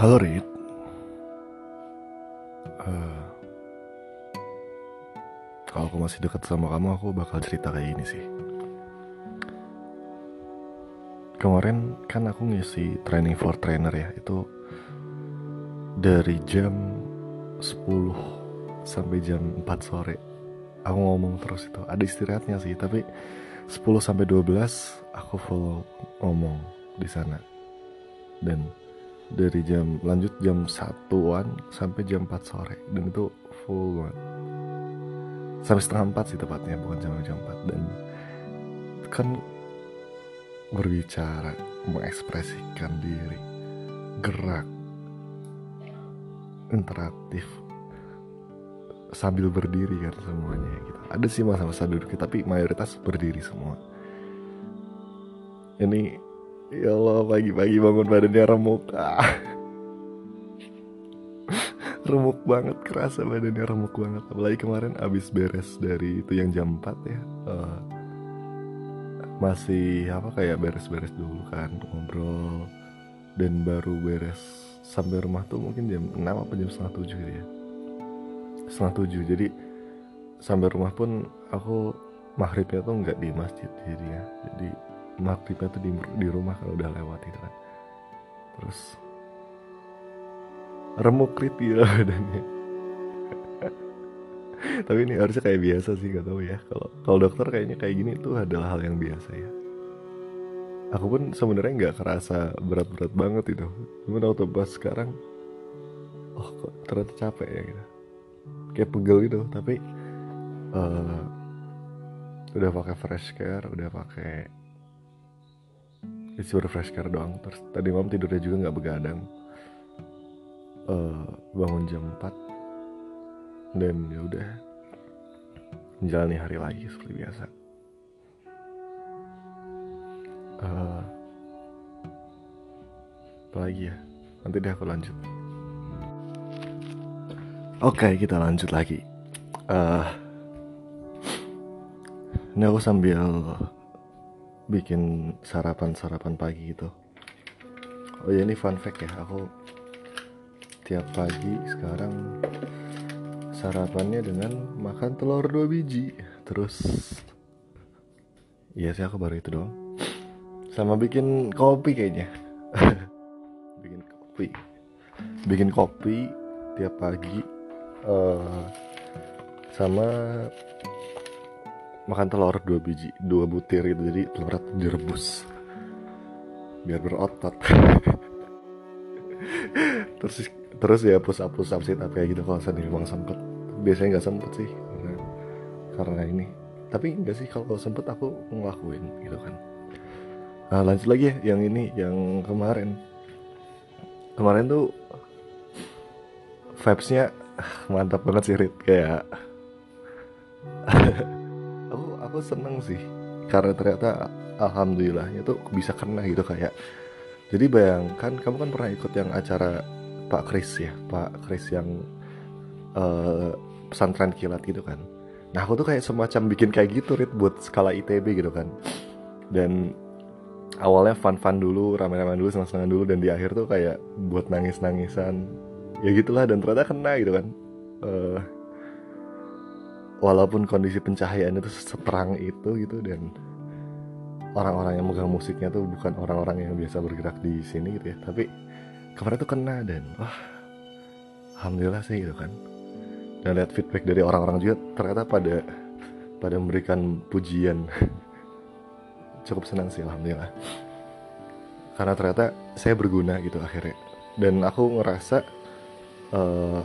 Halo Rit. Eh, Kalau aku masih dekat sama kamu Aku bakal cerita kayak gini sih. Kemarin kan aku ngisi training for trainer ya. Itu dari jam 10 sampai jam 4 sore. Aku ngomong terus itu. Ada istirahatnya sih Tapi 10 sampai 12 aku full ngomong di sana. Dan dari jam lanjut jam satuan sampai jam 4 sore. Dan itu full banget. Sampai setengah empat sih tepatnya bukan jam jam 4 dan kan berbicara mengekspresikan diri gerak interaktif sambil berdiri kan semuanya gitu. Ada sih masa-masa duduk tapi mayoritas berdiri semua. Ini ya Allah pagi-pagi bangun badannya remuk. Ah. remuk banget kerasa badannya remuk banget. Apalagi kemarin abis beres dari itu yang jam 4 ya. Eh, masih apa kayak beres-beres dulu kan ngobrol. Dan baru beres sampai rumah tuh mungkin jam 6 apa jam setengah 7 gitu ya. Setengah 7 jadi sampai rumah pun aku maghribnya tuh nggak di masjid jadi ya jadi maghribnya tuh di, di rumah kalau udah lewat gitu kan. Terus remuk rit gitu badannya. Tapi ini harusnya kayak biasa sih gak tahu ya. Kalau kalau dokter kayaknya kayak gini tuh adalah hal yang biasa ya. Aku pun sebenarnya nggak kerasa berat-berat banget itu. Cuman waktu pas sekarang oh kok ternyata capek ya gitu. Kayak pegel gitu tapi eh, udah pakai fresh care udah pakai isi care doang. Terus tadi malam tidurnya juga nggak begadang. Eh, bangun jam 4 dan ya udah menjalani hari lagi seperti biasa. Eh, apa lagi ya? Nanti deh aku lanjut. Oke kita lanjut lagi. Eh, ini aku sambil bikin sarapan-sarapan pagi gitu. Oh ya ini fun fact ya, aku tiap pagi sekarang sarapannya dengan makan telur dua biji. Terus Iya sih aku baru itu doang. Sama bikin kopi kayaknya. bikin kopi. Bikin kopi tiap pagi eh sama makan telur dua biji dua butir itu jadi tuh direbus. Biar berotot. Terus terus ya push up push up sit up kayak gitu kalau sendiri memang sempet. Biasanya nggak sempet sih karena karena ini. Tapi enggak sih kalau sempet aku ngelakuin gitu kan. Nah, lanjut lagi ya yang ini yang kemarin. Kemarin tuh vibesnya mantap banget sih Rit. Kayak aku aku seneng sih karena ternyata alhamdulillahnya tuh bisa kena gitu kayak jadi bayangkan kamu kan pernah ikut yang acara Pak Kris ya Pak Kris yang eh, pesantren kilat gitu kan. Nah aku tuh kayak semacam bikin kayak gitu Rit buat skala ITB gitu kan. Dan awalnya fun-fun dulu rame-rame dulu senang-senang dulu dan di akhir tuh kayak buat nangis-nangisan. Ya gitulah dan ternyata kena gitu kan. Eh, walaupun kondisi pencahayaan itu seterang itu gitu dan orang-orang yang megang musiknya tuh bukan orang-orang yang biasa bergerak di sini gitu ya. Tapi kemarin tuh kena dan wah alhamdulillah sih gitu kan. Dan lihat feedback dari orang-orang juga ternyata pada pada memberikan pujian cukup senang sih alhamdulillah. Karena ternyata saya berguna gitu akhirnya. Dan aku ngerasa eh,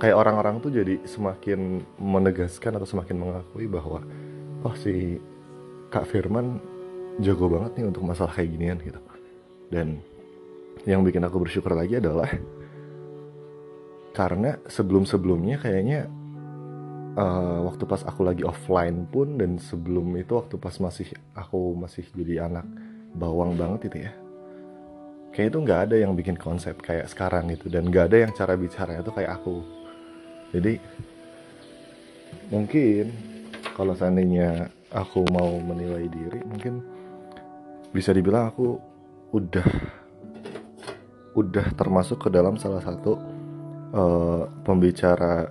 kayak orang-orang tuh jadi semakin menegaskan atau semakin mengakui bahwa oh si Kak Firman jago banget nih untuk masalah kayak ginian gitu. Dan yang bikin aku bersyukur lagi adalah karena sebelum-sebelumnya kayaknya eh, waktu pas aku lagi offline pun dan sebelum itu waktu pas masih aku masih jadi anak bawang banget itu ya kayak itu nggak ada yang bikin konsep kayak sekarang gitu. Dan nggak ada yang cara bicaranya tuh kayak aku jadi mungkin kalau seandainya aku mau menilai diri mungkin bisa dibilang aku udah udah termasuk ke dalam salah satu uh, pembicara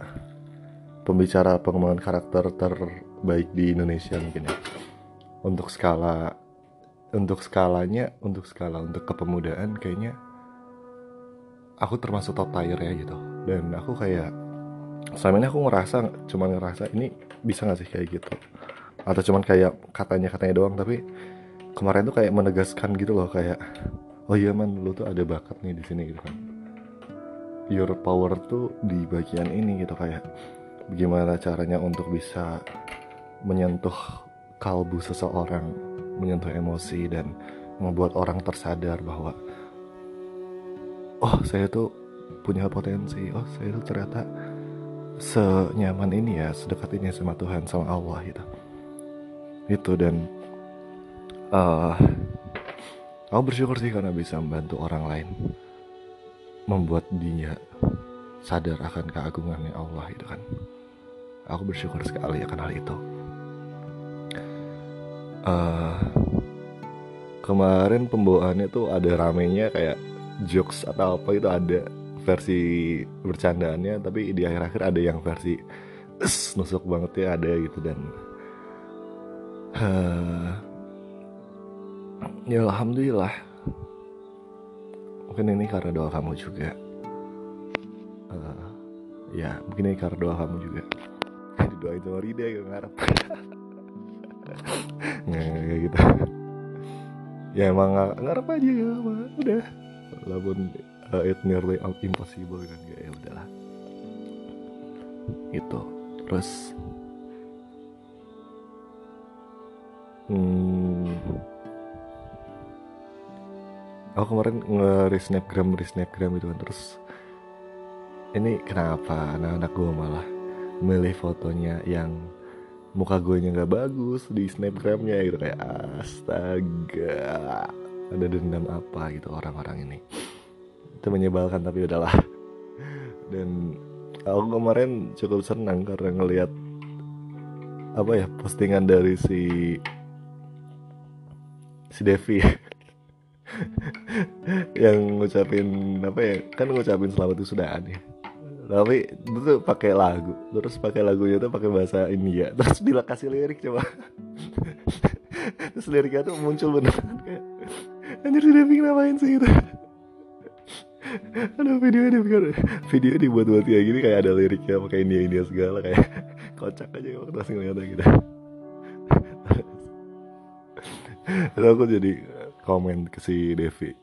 pembicara pengembangan karakter terbaik di Indonesia mungkin ya. Untuk skala untuk skalanya untuk skala untuk kepemudaan kayaknya aku termasuk top tier ya gitu. Dan aku kayak selama ini aku ngerasa cuman ngerasa ini bisa gak sih kayak gitu? Atau cuman kayak katanya katanya doang tapi kemarin tuh kayak menegaskan gitu loh kayak oh iya man lu tuh ada bakat nih di sini gitu kan. Your power tuh di bagian ini gitu kayak gimana caranya untuk bisa menyentuh kalbu seseorang menyentuh emosi dan membuat orang tersadar bahwa oh saya tuh punya potensi oh saya tuh ternyata senyaman ini ya sedekat ini sama Tuhan sama Allah gitu. Itu dan uh, aku bersyukur sih karena bisa membantu orang lain membuat dia sadar akan keagungannya Allah itu kan. Aku bersyukur sekali akan hal itu. Uh, kemarin pembawaannya tuh ada ramenya kayak jokes atau apa itu ada versi bercandaannya tapi di akhir-akhir ada yang versi nusuk banget ya ada gitu dan uh, ya alhamdulillah. Mungkin ini karena doa kamu juga. Uh, ya mungkin ini karena doa kamu juga. Didoain sama Rida gak ngarep. Nggak gitu. Ya emang ngarep aja ya udah. Walaupun uh, it nearly impossible kan? Ya udahlah. Gitu. Terus? Hmm, aku kemarin nge-snapgram snapgram itu kan. Terus ini kenapa anak-anak gue malah milih fotonya yang muka gue nya nggak bagus di snapgramnya gitu kayak astaga ada dendam apa gitu orang-orang ini itu menyebalkan tapi udahlah. Dan aku kemarin cukup senang karena ngelihat apa ya postingan dari si si Devi. Yang ngucapin apa ya kan ngucapin selamat itu sudah aneh. Tapi itu tuh pakai lagu. Terus pakai lagunya tuh pakai bahasa India. Terus bila kasih lirik coba. Terus liriknya tuh muncul beneran kayak anjir si Devi ngapain sih? itu ada video ini video dibuat-buat kayak gini kayak ada liriknya pakai India India segala kayak kocak aja waktu pas ngeliatnya gitu. Terus aku jadi komen ke si Devi.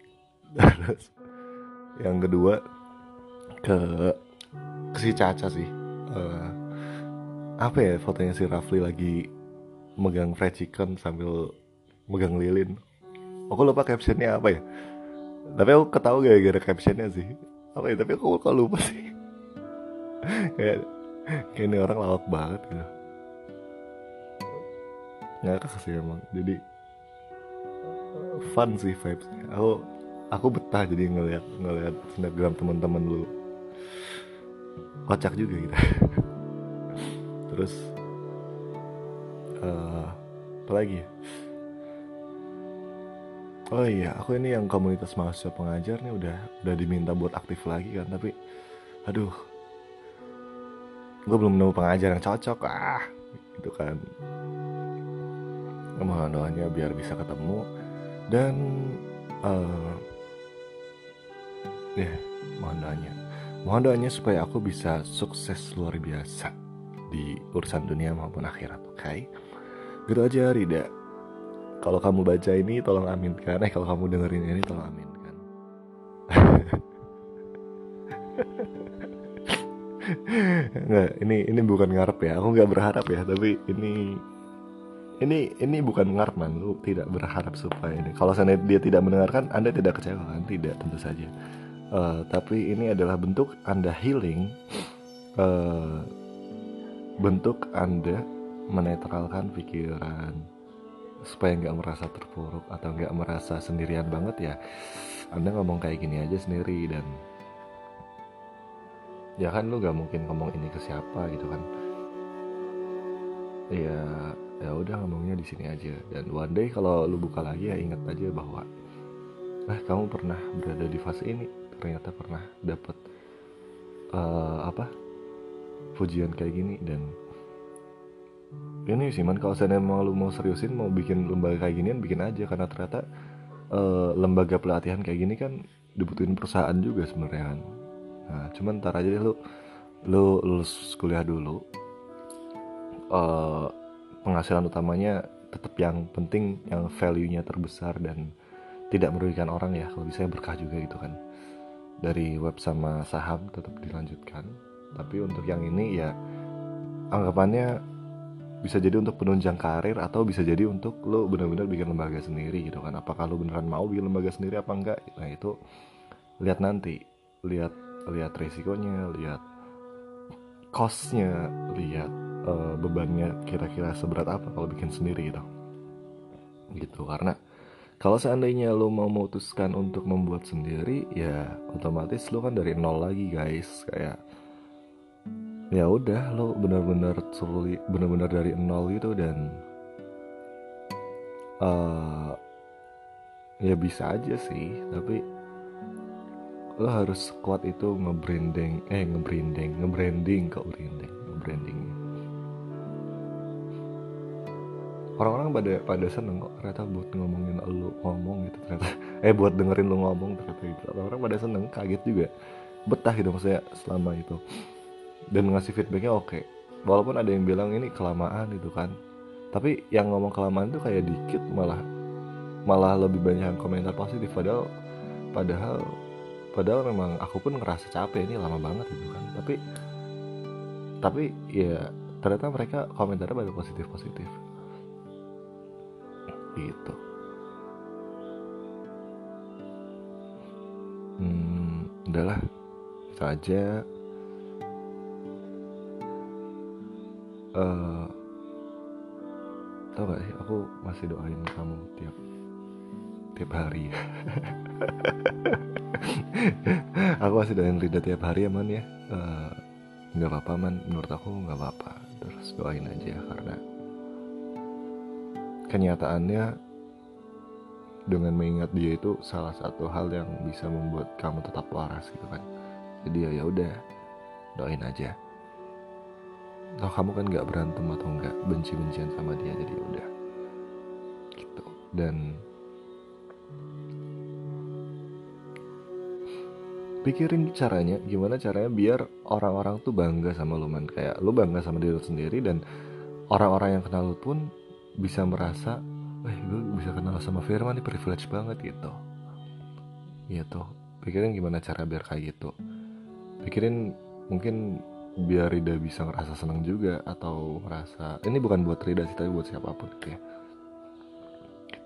Terus yang kedua ke si Caca sih. Uh, apa ya fotonya si Rafli lagi megang fried chicken sambil megang lilin. Aku lupa captionnya apa ya tapi aku ketahui gara-gara captionnya sih. Apa ya tapi aku kok lupa sih. Kayak kayak ini orang lawak banget gitu. Nggak sih emang. Jadi fun sih vibesnya. Aku aku betah jadi ngeliat ngeliat snapgram teman-teman lu. Kocak juga gitu. Terus uh, apa lagi ya oh iya aku ini yang komunitas mahasiswa pengajar nih udah udah diminta buat aktif lagi kan tapi aduh gue belum nemu pengajar yang cocok ah gitu kan mohon doanya biar bisa ketemu dan uh, ya yeah, mohon doanya Mohon doanya supaya aku bisa sukses luar biasa di urusan dunia maupun akhirat, oke? Okay? Gitu aja Rida. Kalau kamu baca ini tolong aminkan. Eh kalau kamu dengerin ini tolong aminkan. Nggak, ini ini bukan ngarep ya. Aku nggak berharap ya, tapi ini ini ini bukan ngarep man. Lu tidak berharap supaya ini. Kalau sana dia tidak mendengarkan, Anda tidak kecewa kan? Tidak, tentu saja uh, tapi ini adalah bentuk anda healing uh, bentuk anda menetralkan pikiran supaya nggak merasa terpuruk atau nggak merasa sendirian banget ya anda ngomong kayak gini aja sendiri dan ya kan lu gak mungkin ngomong ini ke siapa gitu kan. Ya ya udah ngomongnya di sini aja dan one day kalau lu buka lagi ya ingat aja bahwa nah kamu pernah berada di fase ini. Ternyata pernah dapet uh, apa pujian kayak gini dan ini sih man kalau saya emang lu mau seriusin mau bikin lembaga kayak ginian bikin aja. Karena ternyata uh, lembaga pelatihan kayak gini kan dibutuhin perusahaan juga sebenarnya kan. Nah cuman ntar aja deh lu lu lulus kuliah dulu uh, penghasilan utamanya tetap yang penting yang value-nya terbesar dan tidak merugikan orang ya. Kalau bisa berkah juga gitu kan. Dari web sama saham tetap dilanjutkan. Tapi untuk yang ini ya anggapannya bisa jadi untuk penunjang karir atau bisa jadi untuk lo benar-benar bikin lembaga sendiri gitu kan. Apakah lo beneran mau bikin lembaga sendiri apa enggak? Nah itu lihat nanti. Lihat lihat resikonya lihat costnya lihat uh, bebannya kira-kira seberat apa kalau bikin sendiri gitu. Gitu karena kalau seandainya lo mau memutuskan untuk membuat sendiri ya otomatis lo kan dari nol lagi guys. Kayak ya udah lo benar-benar sulit benar-benar dari nol gitu dan uh, ya bisa aja sih tapi lo harus kuat itu nge-branding eh nge-branding nge-branding ke branding nge-branding. Orang-orang pada pada seneng kok ternyata buat ngomongin lo ngomong gitu ternyata. Eh buat dengerin lo ngomong ternyata gitu. Orang-orang pada seneng kaget juga. Betah gitu maksudnya selama itu dan ngasih feedbacknya oke. Walaupun ada yang bilang ini kelamaan gitu kan. Tapi yang ngomong kelamaan itu kayak dikit malah. Malah lebih banyak komentar positif. Padahal padahal padahal memang aku pun ngerasa capek ini lama banget gitu kan. Tapi tapi ya ternyata mereka komentarnya pada positif positif gitu. Hmm udahlah. Itu aja uh, tau gak sih aku masih doain kamu tiap tiap hari. Aku masih doain Rida tiap hari ya man ya. Uh, nggak apa-apa man. Menurut aku nggak apa-apa. Terus doain aja karena kenyataannya dengan mengingat dia itu salah satu hal yang bisa membuat kamu tetap waras gitu kan. Jadi ya ya udah doain aja Toh kamu kan nggak berantem atau nggak benci-bencian sama dia jadi ya udah. Gitu. Dan pikirin caranya gimana caranya biar orang-orang tuh bangga sama lu man. Kayak lu bangga sama diri lu sendiri dan orang-orang yang kenal lu pun bisa merasa eh gue bisa kenal sama Firman ini privilege banget gitu. Gitu pikirin gimana cara biar kayak gitu. Pikirin mungkin biar Rida bisa ngerasa senang juga atau ngerasa ini bukan buat Rida sih tapi buat siapa pun gitu ya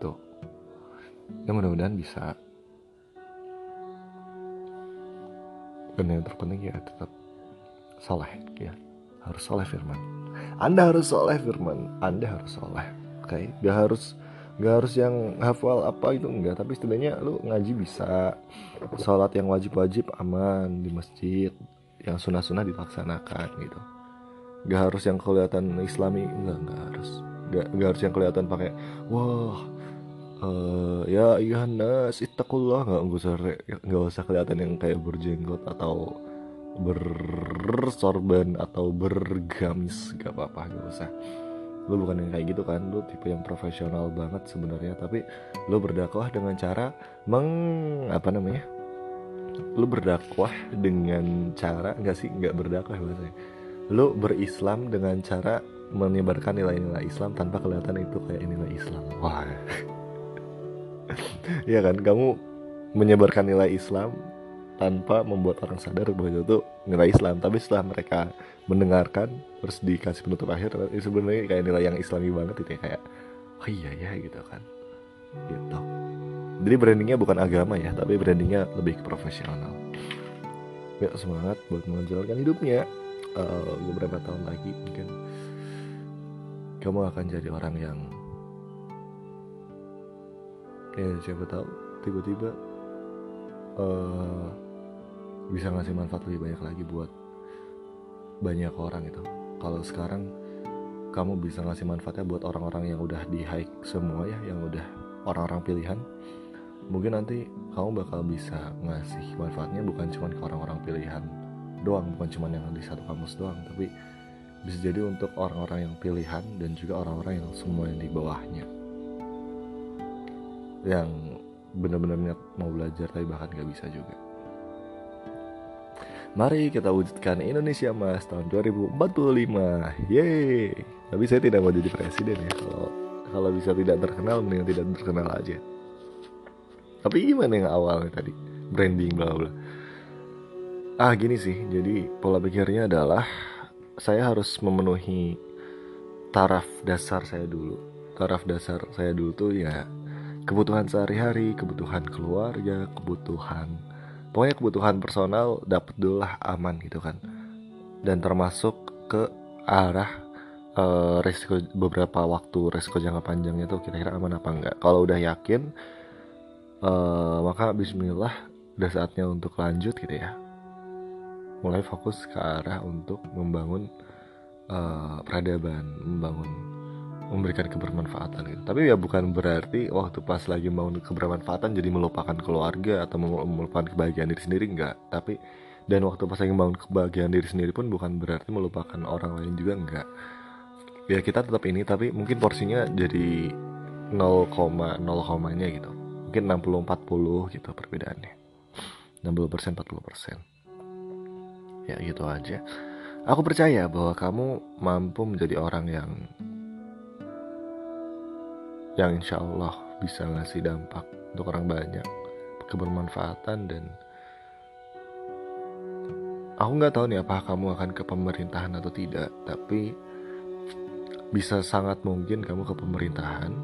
gitu. Ya mudah-mudahan bisa. Dan yang terpenting ya tetap soleh ya. Harus soleh Firman. Anda harus soleh Firman. Anda harus soleh oke? Okay? gak harus gak harus yang hafal apa itu enggak. Tapi setidaknya lu ngaji bisa. Sholat yang wajib-wajib aman di masjid yang sunnah-sunnah dilaksanakan gitu. Gak harus yang kelihatan islami enggak enggak harus. Gak, gak harus yang kelihatan pakai wah uh, ya nas ittaqullah. Nggak usah nggak usah kelihatan yang kayak berjenggot atau bersorban atau bergamis gak apa-apa gak usah. Lu bukan yang kayak gitu kan lu tipe yang profesional banget sebenarnya tapi lu berdakwah dengan cara meng apa namanya lu berdakwah dengan cara nggak sih nggak berdakwah bahasanya lu berislam dengan cara menyebarkan nilai-nilai Islam tanpa kelihatan itu kayak nilai Islam. Wah. Ya kan? Kamu menyebarkan nilai Islam tanpa membuat orang sadar bahwa itu nilai Islam. Tapi setelah mereka mendengarkan terus dikasih penutup akhir sebenarnya kayak nilai yang Islami banget itu ya kayak oh iya ya gitu kan. Gitu jadi brandingnya bukan agama ya tapi brandingnya lebih ke profesional. Ya semangat buat menjalankan hidupnya. Uh, beberapa tahun lagi mungkin kamu akan jadi orang yang ya siapa tahu tiba-tiba uh, bisa ngasih manfaat lebih banyak lagi buat banyak orang itu kalau sekarang kamu bisa ngasih manfaatnya buat orang-orang yang udah di hike semua ya yang udah orang-orang pilihan mungkin nanti kamu bakal bisa ngasih manfaatnya bukan cuma ke orang-orang pilihan doang bukan cuma yang di satu kampus doang tapi bisa jadi untuk orang-orang yang pilihan dan juga orang-orang yang semua yang di bawahnya. Yang benar-benar niat mau belajar tapi bahkan gak bisa juga. Mari kita wujudkan Indonesia Mas tahun 2045 Yeay. Tapi saya tidak mau jadi presiden ya. Kalau kalau bisa tidak terkenal mending tidak terkenal aja Tapi gimana yang awalnya tadi? Branding bla bla Ah gini sih. Jadi pola pikirnya adalah Saya harus memenuhi Taraf dasar saya dulu. Taraf dasar saya dulu tuh ya Kebutuhan sehari-hari Kebutuhan keluarga Kebutuhan pokoknya kebutuhan personal dapat dulu lah aman gitu kan. Dan termasuk ke arah uh, resiko beberapa waktu resiko jangka panjangnya tuh kira-kira aman apa enggak. Kalau udah yakin uh, maka Bismillah udah saatnya untuk lanjut gitu ya mulai fokus ke arah untuk membangun uh, peradaban membangun memberikan kebermanfaatan gitu. Tapi ya bukan berarti waktu pas lagi mau kebermanfaatan jadi melupakan keluarga atau melupakan kebahagiaan diri sendiri enggak. Tapi dan waktu pas lagi bangun kebahagiaan diri sendiri pun bukan berarti melupakan orang lain juga enggak. Ya kita tetap ini tapi mungkin porsinya jadi 0, 0, nya gitu. Mungkin 60 40 gitu perbedaannya. 60% 40%. Ya gitu aja. Aku percaya bahwa kamu mampu menjadi orang yang yang insya Allah bisa ngasih dampak untuk orang banyak kebermanfaatan dan aku nggak tahu nih apakah kamu akan ke pemerintahan atau tidak tapi bisa sangat mungkin kamu ke pemerintahan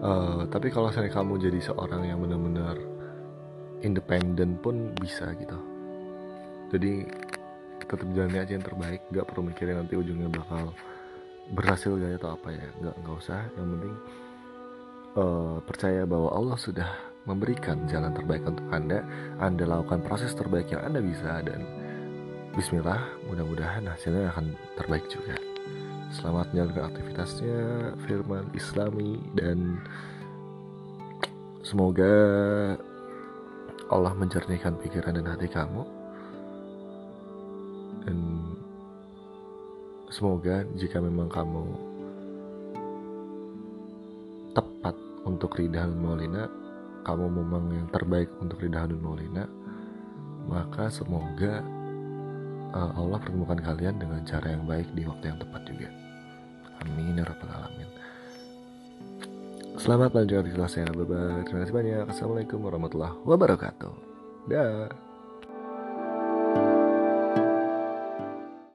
uh, tapi kalau misalnya kamu jadi seorang yang benar-benar independen pun bisa gitu jadi tetap jalan aja yang terbaik nggak perlu mikirin nanti ujungnya bakal berhasil gak atau apa ya nggak nggak usah yang penting uh, percaya bahwa Allah sudah memberikan jalan terbaik untuk Anda. Anda lakukan proses terbaik yang Anda bisa dan Bismillah, mudah-mudahan hasilnya akan terbaik juga. Selamat menjalankan aktivitasnya, firman Islami dan semoga Allah menjernihkan pikiran dan hati kamu. Dan semoga jika memang kamu tepat untuk Rida Maulina kamu memang yang terbaik untuk Rida Maulina maka semoga uh, Allah pertemukan kalian dengan cara yang baik di waktu yang tepat juga. Amin ya rabbal alamin. Selamat melanjutkan kelas saya bye bye terima kasih banyak. Assalamualaikum warahmatullahi wabarakatuh. Dah